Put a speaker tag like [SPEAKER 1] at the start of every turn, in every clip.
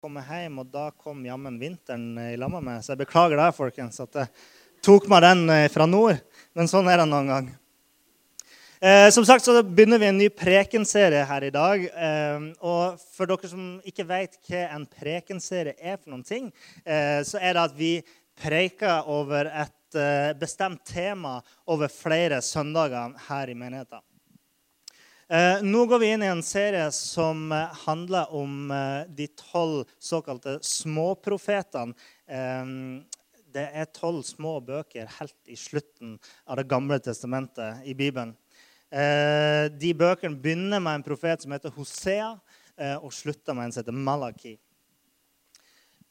[SPEAKER 1] komme hjem, og da kom jammen vinteren i lag med. Så jeg beklager det, folkens, at jeg tok meg den eh, fra nord. Men sånn er det noen gang. Eh, som sagt så begynner vi en ny prekenserie her i dag. Eh, og for dere som ikke vet hva en prekenserie er for noen ting, eh, så er det at vi preker over et eh, bestemt tema over flere søndager her i menigheten. Eh, nå går vi inn i en serie som eh, handler om eh, de tolv såkalte småprofetene. Eh, det er tolv små bøker helt i slutten av Det gamle testamentet i Bibelen. De bøkene begynner med en profet som heter Hosea, og slutter med en som heter Malaki.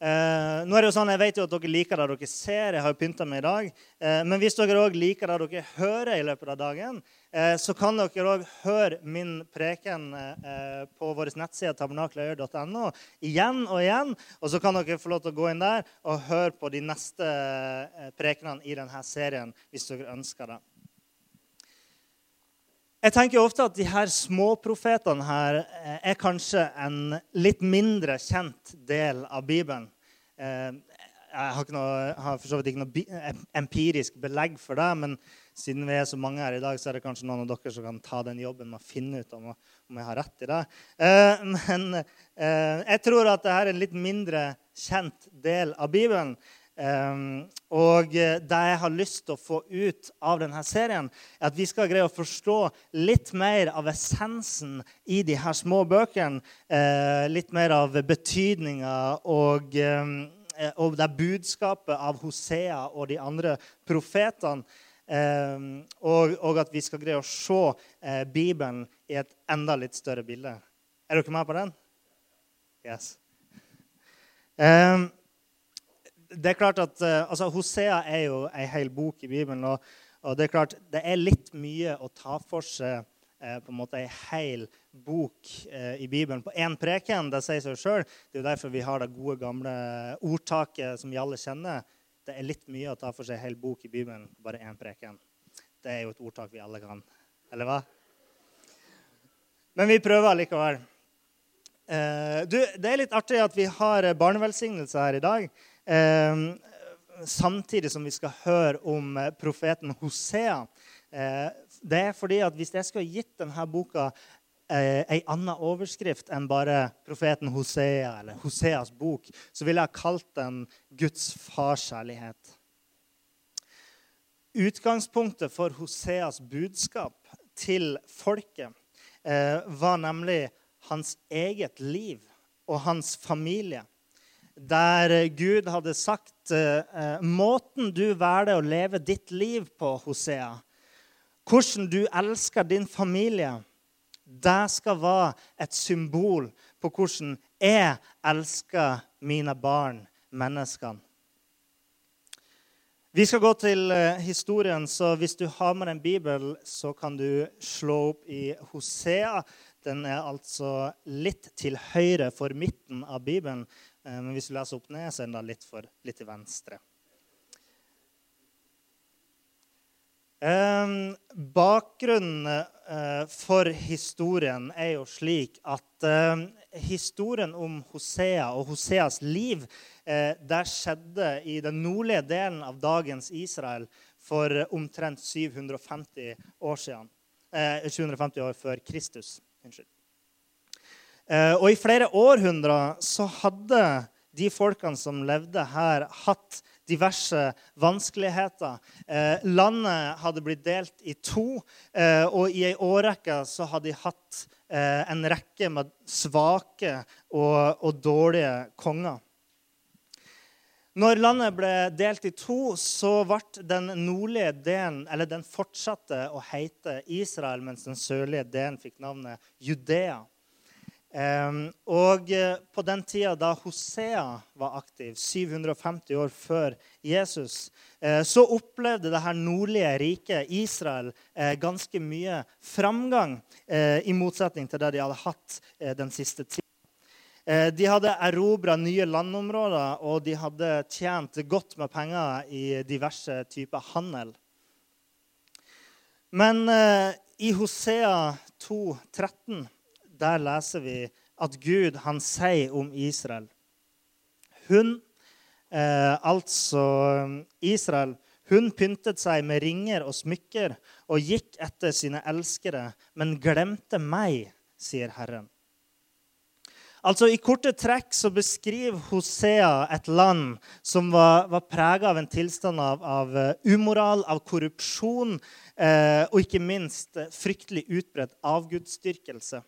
[SPEAKER 1] Eh, nå er det jo sånn, Jeg vet jo at dere liker det dere ser. jeg har jo pynta meg i dag. Eh, men hvis dere òg liker det dere hører i løpet av dagen, eh, så kan dere òg høre min preken eh, på vår nettside tabernakeløyer.no igjen og igjen. Og så kan dere få lov til å gå inn der og høre på de neste eh, prekenene i denne serien hvis dere ønsker det. Jeg tenker ofte at de her småprofetene her eh, er kanskje en litt mindre kjent del av Bibelen. Eh, jeg har, noe, har for så vidt ikke noe empirisk belegg for det, men siden vi er så mange her i dag, så er det kanskje noen av dere som kan ta den jobben med å finne ut om, om jeg har rett i det. Eh, men jeg tror at dette er en litt mindre kjent del av Bibelen. Um, og det jeg har lyst til å få ut av denne serien, er at vi skal greie å forstå litt mer av essensen i de her små bøkene. Uh, litt mer av betydninga og, um, og det budskapet av Hosea og de andre profetene. Um, og, og, at vi skal greie å se Bibelen i et enda litt større bilde. Er dere med på den? Yes. Um, det er klart at uh, altså, Hosea er jo ei hel bok i Bibelen. Og, og, det er klart det er litt mye å ta for seg eh, på en måte ei hel bok eh, i Bibelen på én preken. Det sier seg sjøl. Det er jo derfor vi har det gode, gamle ordtaket som vi alle kjenner. Det er litt mye å ta for seg ei hel bok i Bibelen på bare én preken. Det er jo et ordtak vi alle kan. Eller hva? Men vi prøver likevel. Du, det er litt artig at vi har barnevelsignelse her i dag. Ehm, samtidig som vi skal høre om eh, profeten Hosea. Eh, det er fordi at Hvis jeg skulle gitt denne boka eh, en annen overskrift enn bare profeten Hosea eller Hoseas bok, så ville jeg kalt den Guds farskjærlighet. Utgangspunktet for Hoseas budskap til folket var nemlig hans eget liv og hans familie der Gud hadde sagt eh, måten du velger å leve ditt liv på, Hosea, hvordan du elsker din familie, det skal være et symbol på hvordan jeg elsker mine barn, menneskene. Vi skal gå til eh, historien, så hvis du har med en bibel, så kan du slå opp i Hosea. Den er altså litt til høyre for midten av Bibelen. Eh, men hvis du leser opp ned, så er den litt, for, litt til venstre. Um, bakgrunnen uh, for historien er jo slik at historien om Hosea og Hoseas liv der skjedde i den nordlige delen av dagens Israel for omtrent 750 år siden. 750 år før Kristus. Unnskyld. Eh, og i flere århundrer så hadde de folkene som levde her, hatt diverse vanskeligheter. Eh, landet hadde blitt delt i to, eh, og i ei årrekke så hadde de hatt en rekke med svake og, og, dårlige konger. Når landet ble delt i to, så ble den nordlige delen eller den fortsatte å hete Israel, mens den sørlige delen fikk navnet Judea. Og uh, på den tida da Hosea var aktiv, 750 år før Jesus, uh, så opplevde det her nordlige riket, Israel, uh, ganske mye framgang, i motsetning til det de hadde hatt den siste tida. De hadde erobra nye landområder, og de hadde tjent godt med penger i diverse typer handel. Men i Hosea 2, 13 der leser vi at Gud han sier om Israel hun, eh, altså Israel, hun pyntet seg med ringer og smykker og gikk etter sine elskere, men glemte meg, sier Herren. Altså, I korte trekk så beskriver Hosea et land som var, var prega av en tilstand av, av eh, umoral, av korrupsjon eh, og ikke minst eh, fryktelig utbredt avgudsdyrkelse.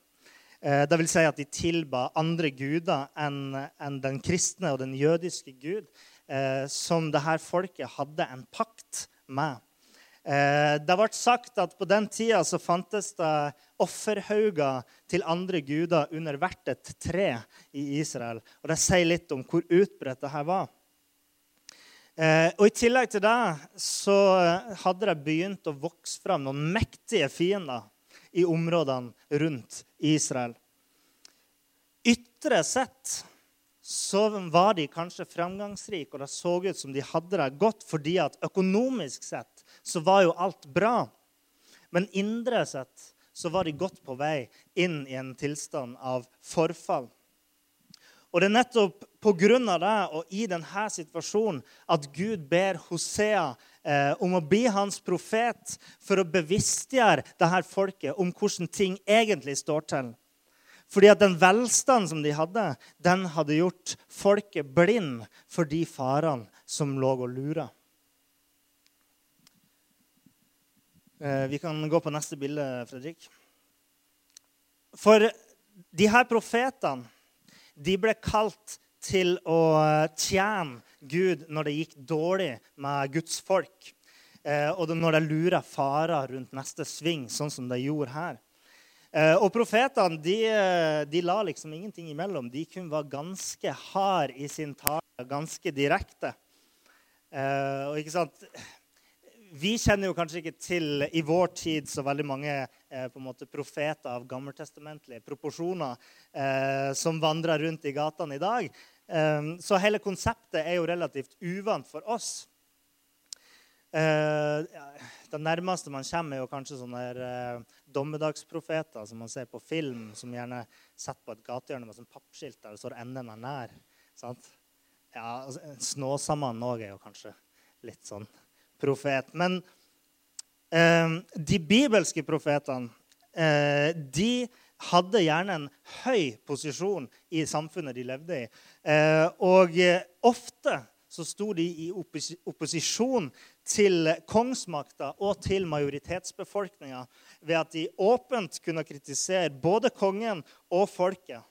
[SPEAKER 1] Eh, det vil si at de tilba andre guder enn den kristne og den jødiske gud, eh, som dette folket hadde en pakt med. Eh, det ble sagt at på den tida så fantes det offerhauger til andre guder under hvert et tre i Israel. Og Det sier litt om hvor utbredt dette var. Og I tillegg til det så hadde det begynt å vokse fram noen mektige fiender i områdene rundt Israel. Ytre sett så var de kanskje framgangsrike, og det så ut som de hadde det godt fordi at økonomisk sett så var jo alt bra. Men indre sett så var de godt på vei inn i en tilstand av forfall. Og Det er nettopp pga. det og i denne situasjonen at Gud ber Hosea eh, om å bli hans profet for å bevisstgjøre dette folket om hvordan ting egentlig står til. Fordi at den velstanden som de hadde, den hadde gjort folket blind for de farene som lå og lura. Eh, vi kan gå på neste bilde, Fredrik. For de her profetene de ble kalt til å tjene Gud når det gikk dårlig med Guds folk. Eh, og når de lurer farer rundt neste sving, sånn som de gjorde her. Eh, og profetene de, de, la liksom ingenting imellom. De kunne være ganske hard i sin tale, ganske direkte. Eh, og ikke sant? Vi kjenner jo kanskje ikke til i vår tid så veldig mange eh, på en måte profeter av gammeltestamentlige proporsjoner eh, som vandrer rundt i gatene i dag. Eh, så hele konseptet er jo relativt uvant for oss. Eh, det nærmeste man kommer, er jo kanskje sånne eh, dommedagsprofeter som man ser på film, som gjerne setter på et gatehjørne med sånn pappskilt der det står 'enden er nær'. Sant? Ja, Snåsamannen òg er jo kanskje litt sånn profet. Men eh, de bibelske profetene eh, de hadde gjerne en høy posisjon i samfunnet de levde i. Eh, og eh, ofte så sto de i opposisjon til kongsmakta og til majoritetsbefolkninga ved at de åpent kunne kritisere både kongen og folket.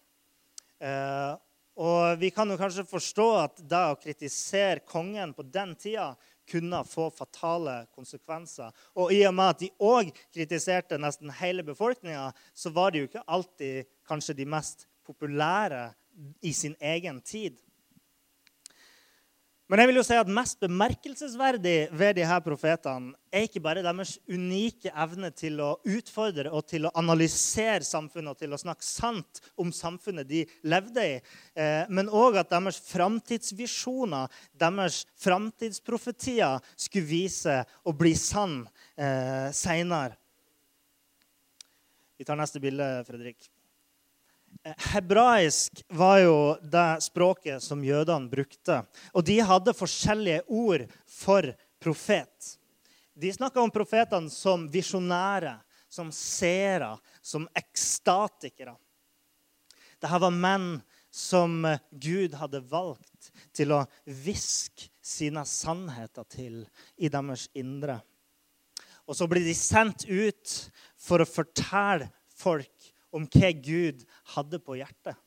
[SPEAKER 1] Eh, og Vi kan jo kanskje forstå at det å kritisere kongen på den tida kunne få fatale konsekvenser. Og i og med at de òg kritiserte nesten hele befolkninga, så var de jo ikke alltid kanskje de mest populære i sin egen tid. Men jeg vil jo si at mest bemerkelsesverdig ved de her profetene er ikke bare deres unike evne til å utfordre og til å analysere samfunnet og til å snakke sant om samfunnet de levde i, eh, men òg at deres framtidsvisjoner, deres framtidsprofetier, skulle vise å bli sann eh, seinere. Vi tar neste bilde, Fredrik. Hebraisk var jo det språket som jødene brukte. Og de hadde forskjellige ord for profet. De snakka om profetene som visjonære, som seere, som ekstatikere. Dette var menn som Gud hadde valgt til å hviske sine sannheter til i deres indre. Og så blir de sendt ut for å fortelle folk om hva Gud hadde på hjertet.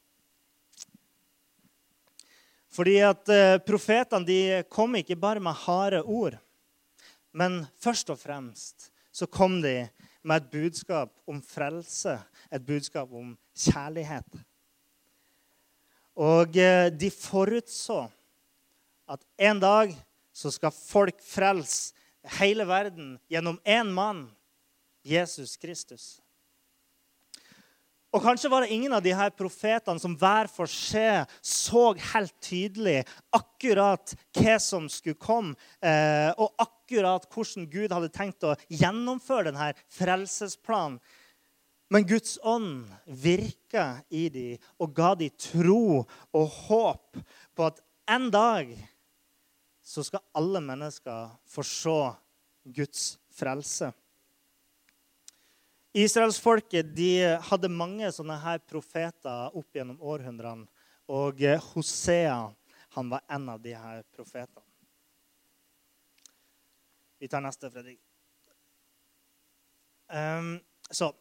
[SPEAKER 1] Fordi at eh, Profetene de kom ikke bare med harde ord, men først og fremst så kom de med et budskap om frelse, et budskap om kjærlighet. Og eh, de forutså at en dag så skal folk frelse hele verden gjennom én mann, Jesus Kristus. Og Kanskje var det ingen av de her profetene som hver for seg så helt tydelig akkurat hva som skulle komme, eh, og akkurat hvordan Gud hadde tenkt å gjennomføre denne frelsesplanen. Men Guds ånd virka i dem og ga dem tro og håp på at en dag så skal alle mennesker få se Guds frelse. Israelsfolket hadde mange sånne her profeter opp gjennom århundrene. Og Hosea han var en av de her profetene. Vi tar neste, Fredrik. Um, så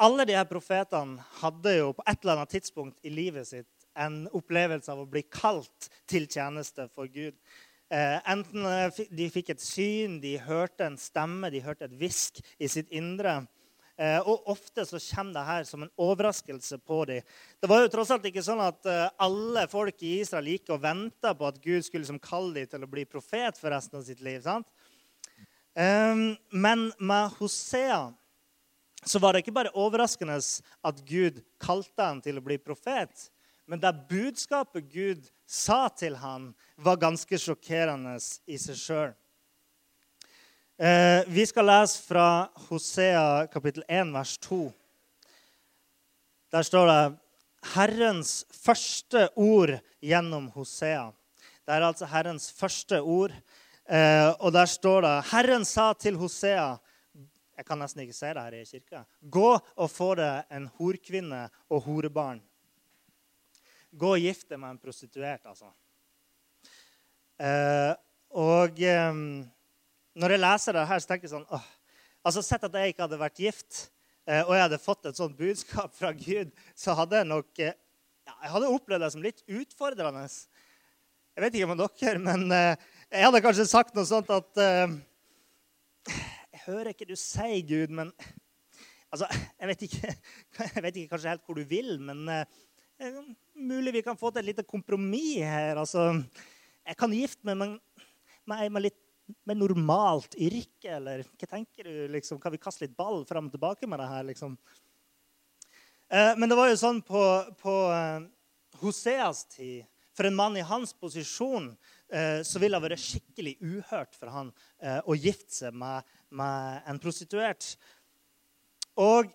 [SPEAKER 1] alle de her profetene hadde jo på et eller annet tidspunkt i livet sitt en opplevelse av å bli kalt til tjeneste for Gud. Eh, enten eh, de fikk et syn, de hørte en stemme, de hørte et hvisk i sitt indre. Eh, og ofte så kommer det her som en overraskelse på dem. Det var jo tross alt ikke sånn at eh, alle folk i Israel gikk og venta på at Gud skulle liksom kalle dem til å bli profet for resten av sitt liv. sant? Eh, men med Hosea så var det ikke bare overraskende at Gud kalte ham til å bli profet. Men det budskapet Gud sa til ham, var ganske sjokkerende i seg sjøl. Eh, vi skal lese fra Hosea kapittel 1, vers 2. Der står det Herrens første ord gjennom Hosea. Det er altså Herrens første ord. Eh, og der står det Herren sa til Hosea Jeg kan nesten ikke se det her i kirka. Gå og få deg en horkvinne og horebarn gå og gifte deg med en prostituert, altså. Eh, og eh, når jeg leser det her, så tenker jeg sånn åh, altså Sett at jeg ikke hadde vært gift, eh, og jeg hadde fått et sånt budskap fra Gud, så hadde jeg nok eh, ja, jeg hadde opplevd det som litt utfordrende. Jeg vet ikke om dere, men eh, jeg hadde kanskje sagt noe sånt at Jeg hører ikke du sier, Gud, men Altså, jeg vet, ikke, jeg vet ikke kanskje helt hvor du vil, men mulig vi kan få til et lite kompromiss her. Altså, jeg kan gifte meg med, med, med litt med normalt yrke, eller hva tenker du? Liksom, kan vi kaste litt ball fram og tilbake med det her? Liksom? Eh, men det var jo sånn på, på eh, Hoseas tid For en mann i hans posisjon eh, så ville det vært skikkelig uhørt for han å gifte seg med, med en prostituert. Og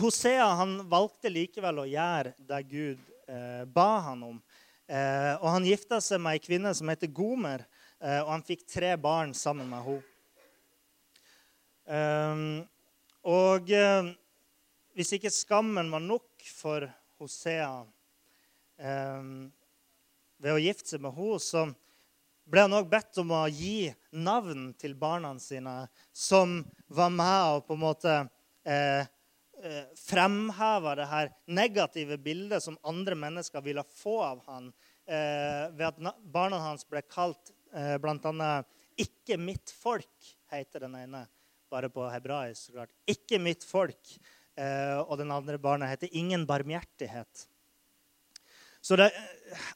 [SPEAKER 1] Hosea han valgte likevel å gjøre det Gud ba han om. Eh, og Han gifta seg med ei kvinne som heter Gomer, eh, og han fikk tre barn sammen med henne. Ehm, og eh, hvis ikke skammen var nok for Hosea ehm, ved å gifte seg med henne, så ble han også bedt om å gi navn til barna sine som var med og på en måte eh, fremhever det her negative bildet som andre mennesker ville få av han, eh, ved at barna hans ble kalt eh, bl.a. 'ikke mitt folk', heter den ene. Bare på hebraisk. så klart. 'Ikke mitt folk'. Eh, og den andre barna heter 'ingen barmhjertighet'. Så det,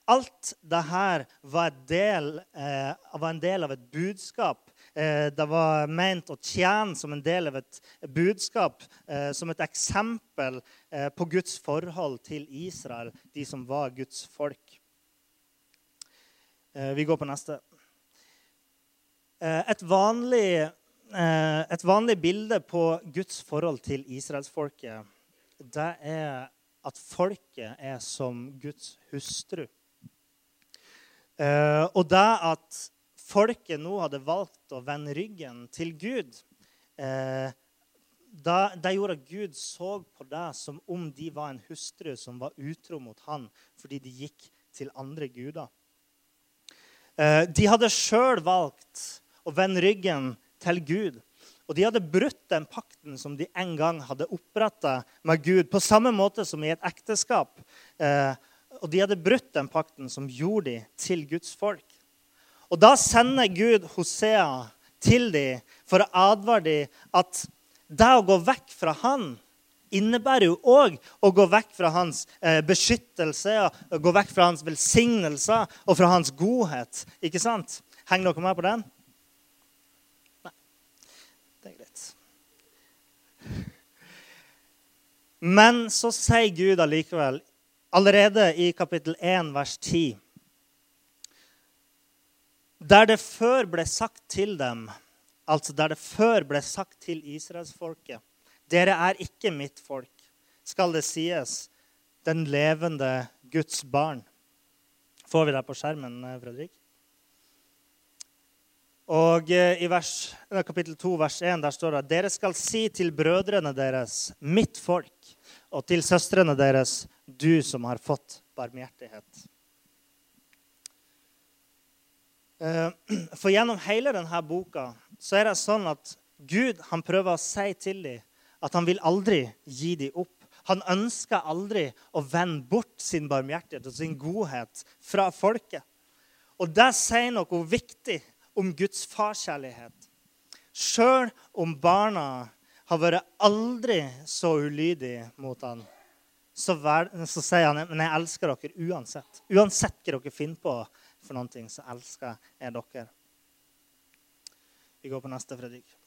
[SPEAKER 1] alt dette var, del, eh, var en del av et budskap Eh, det var ment å tjene som en del av et budskap, eh, som et eksempel eh, på Guds forhold til Israel, de som var Guds folk. Vi går på neste. Et vanlig, et vanlig bilde på Guds forhold til israelsfolket, det er at folket er som Guds hustru. Og det at folket nå hadde valgt å vende ryggen til Gud, eh, da, det gjorde at Gud så på det som om de var en hustru som var utro mot han fordi de gikk til andre guder. Eh, de hadde sjøl valgt å vende ryggen til Gud. Og de hadde brutt den pakten som de en gang hadde oppretta med Gud, på samme måte som i et ekteskap. Eh, og de hadde brutt den pakten som gjorde de til Guds folk. Og da sender Gud Hosea til dem for å advare dem at det å gå vekk fra han innebærer jo òg å gå vekk fra hans eh, beskyttelse, å gå vekk fra hans velsignelser og fra hans godhet. Ikke sant? Henger dere med på den? Nei. Det er greit. Men så sier Gud allikevel, allerede i kapittel 1, vers 10 der det før ble sagt til dem, altså der det før ble sagt til israelsfolket Dere er ikke mitt folk, skal det sies, den levende Guds barn. Får vi det på skjermen, eh, Fredrik? Og eh, I vers, kapittel 2, vers 1 der står det dere skal si til brødrene deres, mitt folk, og til søstrene deres, du som har fått barmhjertighet. Eh, for gjennom hele denne boka så er det sånn at Gud han prøver å si til dem at han vil aldri gi dem opp. Han ønsker aldri å vende bort sin barmhjertighet og sin godhet fra folket. Og det sier noe viktig om Guds farskjærlighet. Sjøl om barna har vært aldri så ulydige mot han, så, så sier han men jeg elsker dere uansett. Uansett hva dere finner på, for noen ting, så elsker jeg dere. Vi går på neste, Fredrik.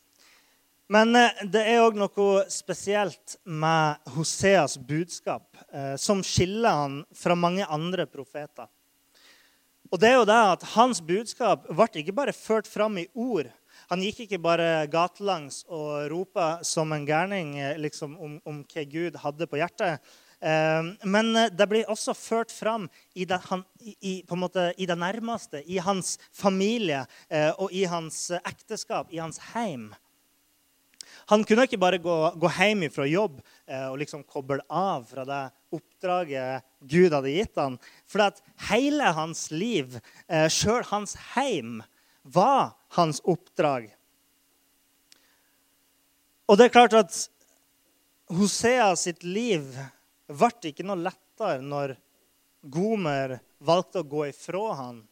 [SPEAKER 1] Men eh, det er òg noe spesielt med Hoseas budskap eh, som skiller han fra mange andre profeter. Og det er jo det at Hans budskap ble ikke bare ført fram i ord. Han gikk ikke bare gatelangs og ropa som en gærning eh, liksom, om, om hva Gud hadde på hjertet. Ehm, men eh, det blir også ført fram i det, han, i, måte, i det nærmeste, i hans familie eh, og i hans ekteskap, i hans heim. Han kunne ikke bare gå, gå hjem fra jobb eh, og liksom koble av fra det oppdraget Gud hadde gitt ham. For at hele hans liv, eh, sjøl hans heim, var hans oppdrag. Og det er klart at Hosea sitt liv ble ikke noe lettere når Gomer valgte å gå ifra han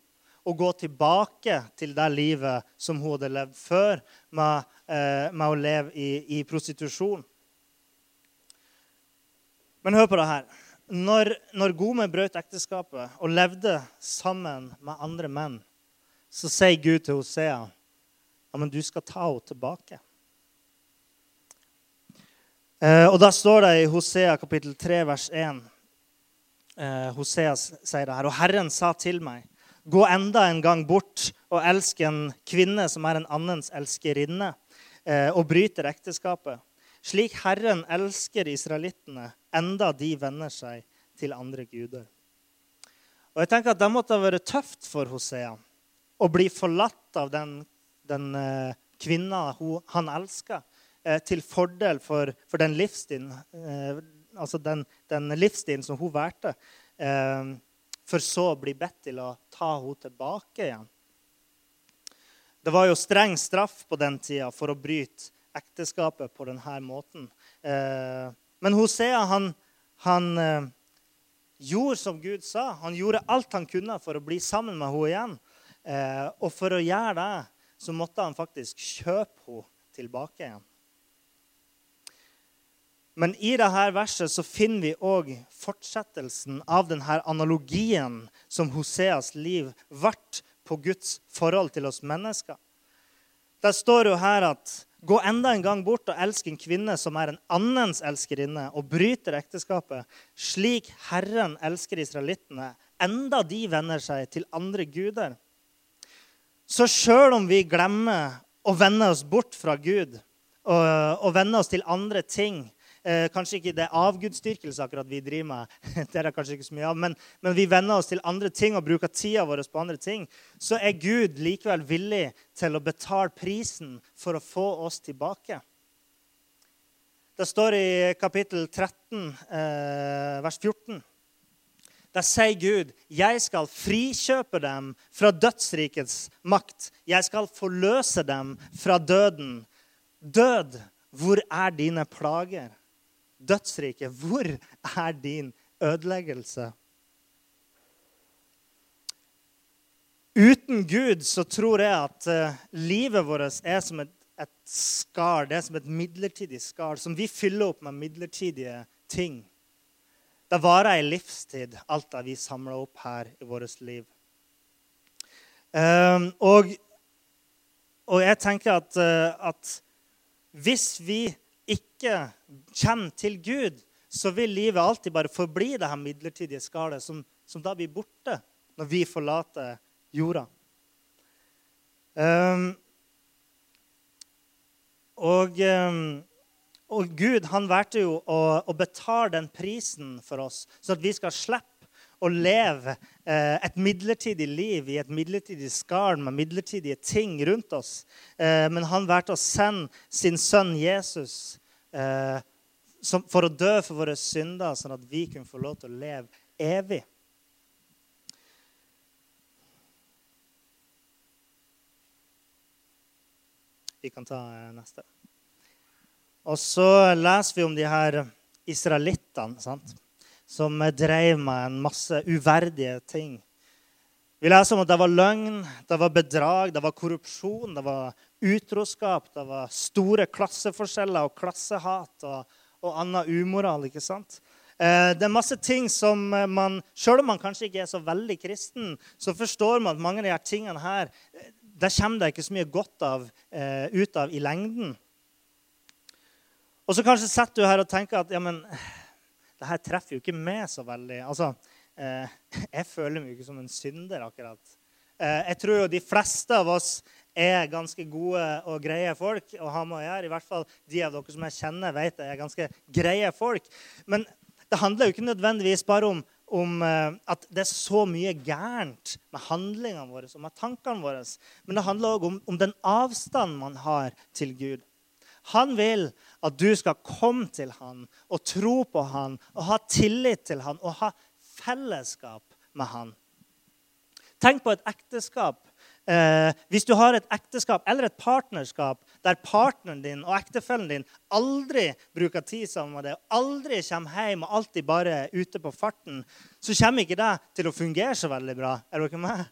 [SPEAKER 1] og gå tilbake til det livet som hun hadde levd før, med, eh, med å leve i, i, prostitusjon. Men hør på det her. Når, når Gomer brøt ekteskapet og levde sammen med andre menn, så sier Gud til Hosea ja, men du skal ta henne tilbake. Eh, og Da står det i Hosea kapittel 3, vers 1 eh, Hosea sier det her. Og Herren sa til meg, gå enda en gang bort og elsk en kvinne som er en annens elskerinne, eh, og bryter ekteskapet. Slik Herren elsker israelittene, enda de venner seg til andre guder. Og jeg tenker at Det måtte ha vært tøft for Hosea å bli forlatt av den, den kvinna han elska. Eh, til fordel for, for den livsstilen eh, altså den, den, livsstilen som hun valgte, eh, for så å bli bedt til å ta henne tilbake igjen. Det var jo streng straff på den tida for å bryte ekteskapet på denne måten. Men Hosea han, han gjorde som Gud sa. Han gjorde alt han kunne for å bli sammen med henne igjen. Og for å gjøre det så måtte han faktisk kjøpe henne tilbake igjen. Men i dette verset så finner vi òg fortsettelsen av denne analogien som Hoseas liv ble på Guds forhold til oss mennesker. Der står jo her at gå enda en gang bort og elsk en kvinne som er en annens elskerinne, og bryter ekteskapet, slik Herren elsker israelittene, enda de venner seg til andre guder. Så sjøl om vi glemmer å vende oss bort fra Gud og, og vende oss til andre ting, Eh, kanskje ikke det er avgudsdyrkelse akkurat vi driver med, det er det kanskje ikke så mye av, men, men vi venner oss til andre ting og bruker tida vår på andre ting, så er Gud likevel villig til å betale prisen for å få oss tilbake. Det står i kapittel 13, eh, vers 14. Der sier Gud, 'Jeg skal frikjøpe dem fra dødsrikets makt.' 'Jeg skal forløse dem fra døden.' Død, hvor er dine plager? Dødsriket. Hvor er din ødeleggelse? Uten Gud så tror jeg at uh, livet vårt er som et, et skar. Det er som et midlertidig skar som vi fyller opp med midlertidige ting. Det varer ei livstid, alt det vi samler opp her i vårt liv. Um, og, og, jeg tenker at, uh, at hvis vi ikke kommer til Gud, så vil livet alltid bare forbli det her midlertidige skallet, som, som, da blir borte når vi forlater jorda. Um, og, um, og, Gud han valgte jo å, å, betale den prisen for oss, så at vi skal slippe å leve eh, et midlertidig liv i et midlertidig skall med midlertidige ting rundt oss. Eh, men han valgte å sende sin sønn Jesus eh, for å dø for våre synder, sånn at vi kunne få lov til å leve evig. Vi kan ta neste. Og så leser vi om de her israelittene som drev med en masse uverdige ting. Vi leser om at det var løgn, det var bedrag, det var korrupsjon, det var utroskap, det var store klasseforskjeller og klassehat og, og annen umoral. ikke sant? Eh, det er masse ting som man Selv om man kanskje ikke er så veldig kristen, så forstår man at mange av de her tingene her det kommer det ikke så mye godt av, eh, ut av i lengden. Og så kanskje sitter du her og tenker at ja, men, det her treffer jo ikke meg så veldig. Altså, eh, jeg føler meg jo ikke som en synder, akkurat. Eh, jeg tror jo de fleste av oss er ganske gode og greie folk å ha med å gjøre. I hvert fall de av dere som jeg kjenner, vet jeg er ganske greie folk. Men det handler jo ikke nødvendigvis bare om om eh, at det er så mye gærent med handlingene våre og med tankene våre. Men det handler òg om, om, den avstanden man har til Gud. Han vil at du skal komme til han og tro på han og ha tillit til han og ha fellesskap med han. Tenk på et ekteskap Eh, hvis du har et ekteskap eller et partnerskap der partneren din og ektefellen din aldri bruker tid sammen med deg, aldri kommer hjem og alltid bare er ute på farten, så kommer ikke det til å fungere så veldig bra. Er dere med?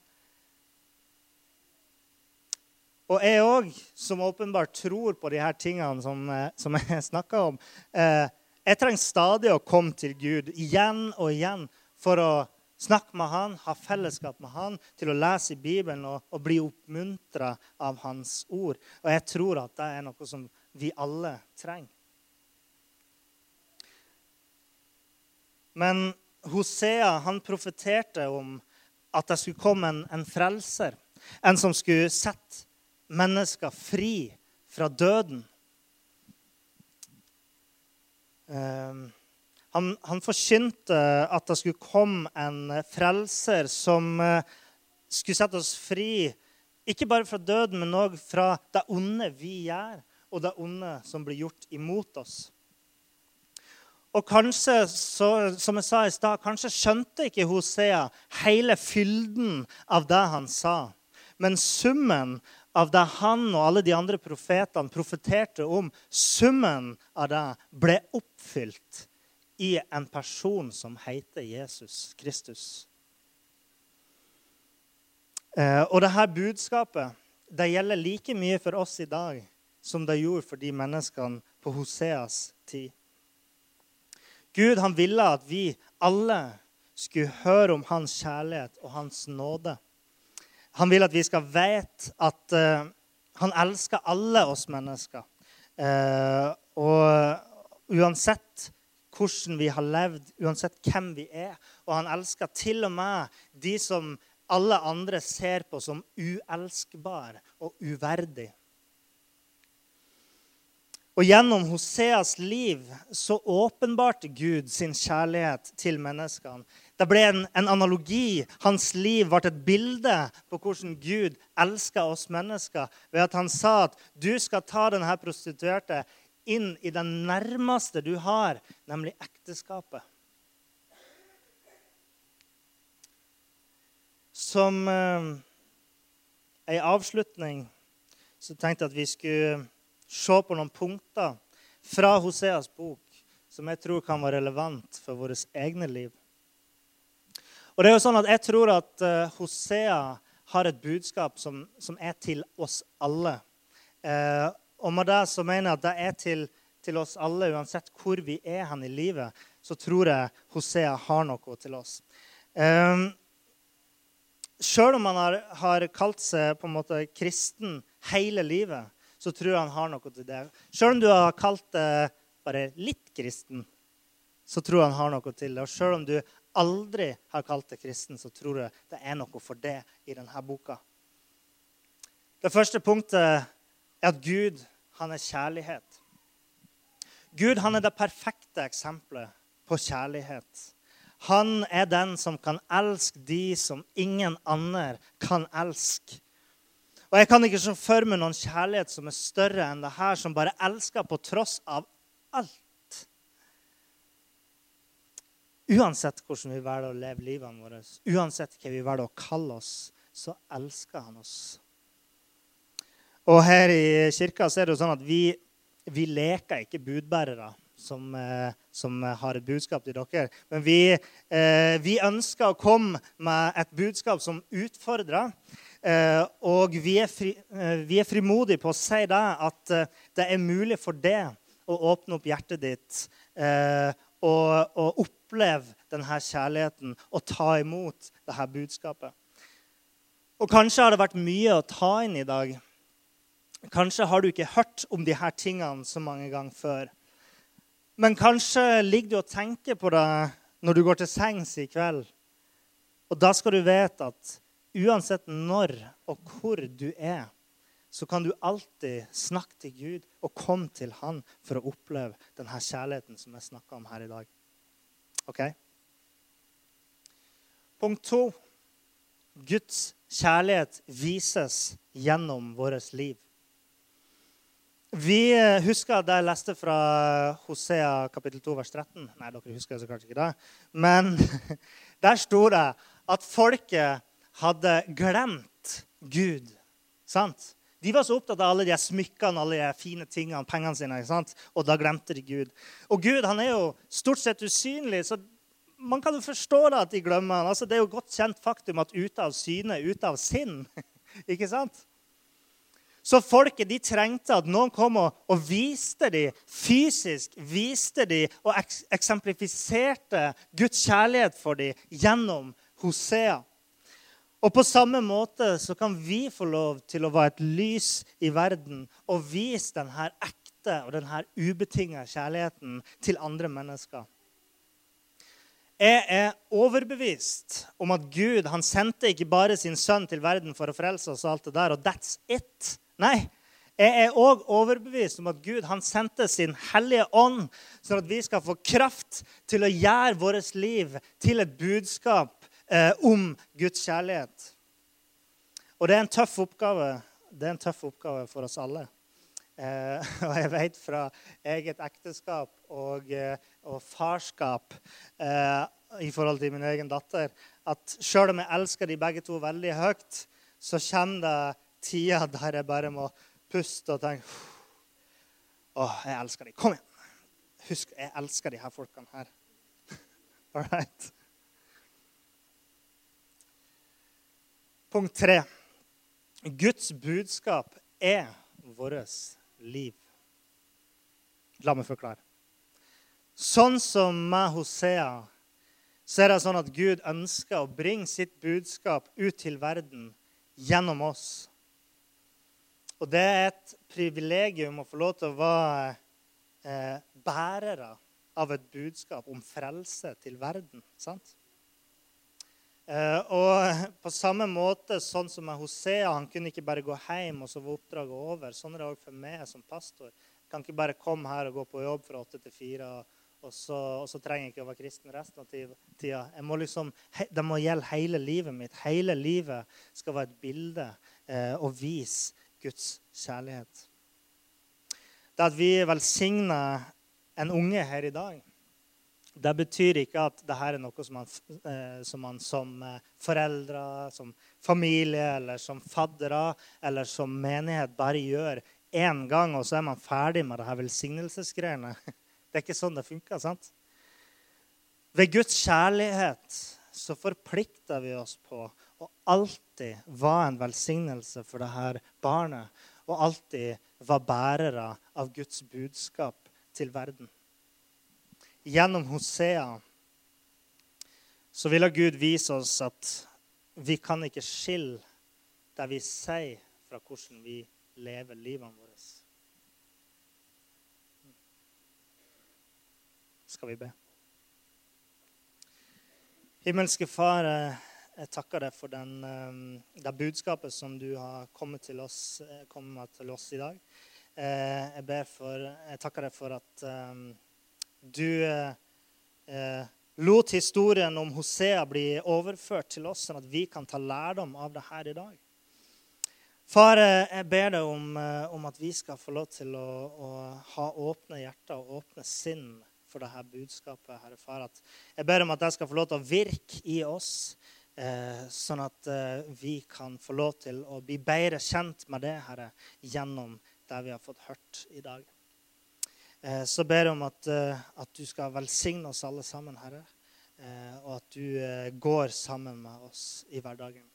[SPEAKER 1] Og jeg òg, som åpenbart tror på de her tingene som, eh, som jeg snakka om, eh, jeg trenger stadig å komme til Gud igjen og igjen for å snakke med han, ha fellesskap med han, til å lese i Bibelen og, og bli oppmuntra av hans ord. Og jeg tror at det er noe som vi alle trenger. Men Hosea han profeterte om at det skulle komme en, en frelser. En som skulle sette mennesker fri fra døden. Um, han, han forkynte at det skulle komme en frelser som eh, skulle sette oss fri, ikke bare fra døden, men òg fra det onde vi gjør, og det onde som blir gjort imot oss. Og kanskje, så, som jeg sa i stad, kanskje skjønte ikke Hosea hele fylden av det han sa. Men summen av det han og alle de andre profetene profeterte om, summen av det ble oppfylt i en person som heter Jesus Kristus. Eh, og dette budskapet det gjelder like mye for oss i dag som det gjorde for de menneskene på Hoseas tid. Gud han ville at vi alle skulle høre om hans kjærlighet og hans nåde. Han vil at vi skal vite at uh, han elsker alle oss mennesker. Uh, og uansett hvordan vi har levd, uansett hvem vi er. Og han elsker til og med de som alle andre ser på som uelskbare og uverdig. Og Gjennom Hoseas liv så åpenbarte Gud sin kjærlighet til menneskene. Det ble en, en analogi. Hans liv ble et bilde på hvordan Gud elsker oss mennesker ved at han sa at du skal ta denne prostituerte inn i den nærmeste du har, nemlig ekteskapet. Som eh, ei avslutning så tenkte jeg at vi skulle se på noen punkter fra Hoseas bok som jeg tror kan være relevant for våre egne liv. Og det er jo sånn at Jeg tror at uh, Hosea har et budskap som, som er til oss alle. Eh, og med det så mener jeg at det er til, til oss alle, uansett hvor vi er hen i livet. Så tror jeg Hosea har noe til oss. Ehm, Sjøl om han har, har, kalt seg på en måte kristen hele livet, så tror jeg han har noe til det. Sjøl om du har kalt deg bare litt kristen, så tror jeg han har noe til det. Og sjøl om du aldri har kalt det kristen, så tror jeg det er noe for det i denne boka. Det første punktet er at Gud han er kjærlighet. Gud han er det perfekte eksempelet på kjærlighet. Han er den som kan elske de som ingen andre kan elske. Og Jeg kan ikke se for meg noen kjærlighet som er større enn det her, som bare elsker på tross av alt. Uansett hvordan vi velger å leve livene våre, uansett hva vi velger å kalle oss, så elsker han oss. Og her i kirka så er det jo sånn at vi, vi leker ikke budbærere som, eh, som, har et budskap til dere. Men vi, eh, vi, ønsker å komme med et budskap som utfordrer. Eh, og vi er, fri, vi er, frimodige på å si det, at det er mulig for det å åpne opp hjertet ditt og, og oppleve denne kjærligheten og ta imot dette budskapet. Og kanskje har det vært mye å ta inn i dag. Kanskje har du ikke hørt om disse tingene så mange ganger før. Men kanskje ligger du og tenker på det når du går til sengs i kveld. Og da skal du vite at uansett når og hvor du er, så kan du alltid snakke til Gud og komme til Han for å oppleve denne kjærligheten som jeg snakka om her i dag. Ok? Punkt to. Guds kjærlighet vises gjennom vårt liv. Vi husker da jeg leste fra Hosea kapittel 2, vers 13. Nei, dere husker så klart ikke det. Men der sto det at folket hadde glemt Gud. Sant? De var så opptatt av alle de smykkene, alle de fine tingene, pengene sine. ikke Sant? Og da glemte de Gud. Og Gud han er jo stort sett usynlig, så man kan jo forstå da at de glemmer han. Altså, det er jo godt kjent faktum at ute av syne, ute av sinn. ikke sant? Så folket de trengte at noen kom og, og viste dem fysisk viste dem og eks eksemplifiserte Guds kjærlighet for dem gjennom Hosea. Og på samme måte så kan vi få lov til å være et lys i verden og vise denne ekte og denne ubetinga kjærligheten til andre mennesker. Jeg er overbevist om at Gud han sendte ikke bare sin sønn til verden for å frelse oss, og alt det der, og that's it. Nei, jeg er òg overbevist om at Gud han sendte sin hellige ånd, sånn at vi skal få kraft til å gjøre vårt liv til et budskap eh, om Guds kjærlighet. Og det er en tøff oppgave. Det er en tøff oppgave for oss alle. Eh, og jeg vet fra eget ekteskap og, eh, og farskap eh, i forhold til min egen datter at sjøl om jeg elsker de begge to veldig høyt, så kommer det tida der jeg bare må puste og tenke Å, jeg elsker de. Kom igjen. Husk, jeg elsker de her folkene her. All right. Punkt tre. Guds budskap er vårt liv. La meg forklare. Sånn som med Hosea så er det sånn at Gud ønsker å bringe sitt budskap ut til verden gjennom oss. Og det er et privilegium å få lov til å være eh, bærere av et budskap om frelse til verden. sant? Eh, og på samme måte sånn som med Hosea, han kunne ikke bare gå hjem og så var oppdraget over. Sånn er det òg for meg som pastor. Jeg kan ikke bare komme her og gå på jobb fra åtte til fire. Og så, og så, trenger jeg ikke å være kristen resten av tida. Må liksom, det må gjelde hele livet mitt. Hele livet skal være et bilde eh, og vise Guds kjærlighet. Det at vi velsigner en unge her i dag, det betyr ikke at dette er noe som man, eh, som man som eh, foreldre, som familie eller som faddere eller som menighet bare gjør én gang, og så er man ferdig med dette velsignelsesgreiene. Det er ikke sånn det funker. sant? Ved Guds kjærlighet så forplikter vi oss på å alltid være en velsignelse for dette barnet. Og alltid være bærere av Guds budskap til verden. Gjennom Hosea så ville Gud vise oss at vi kan ikke skille det vi sier, fra hvordan vi lever livene våre. Skal vi be? Himmelske Far, jeg takker deg for den, eh, det budskapet som du har kommet til oss, eh, kommet til oss i dag. Eh, jeg, for, jeg, takker deg for at du lot historien om Hosea bli overført til oss, sånn at vi kan ta lærdom av det her i dag. Far, jeg ber deg om, eh, om at vi skal få lov til å, å, ha åpne hjerter og åpne sinn for dette budskapet. Herre Far. At jeg ber om at jeg skal få lov til å virke i oss, eh, sånn at eh, vi kan få lov til å bli bedre kjent med det, Herre, gjennom det vi har fått hørt i dag. Eh, så ber jeg om at, eh, at, du skal velsigne oss alle sammen, Herre, eh, og at du går sammen med oss i hverdagen.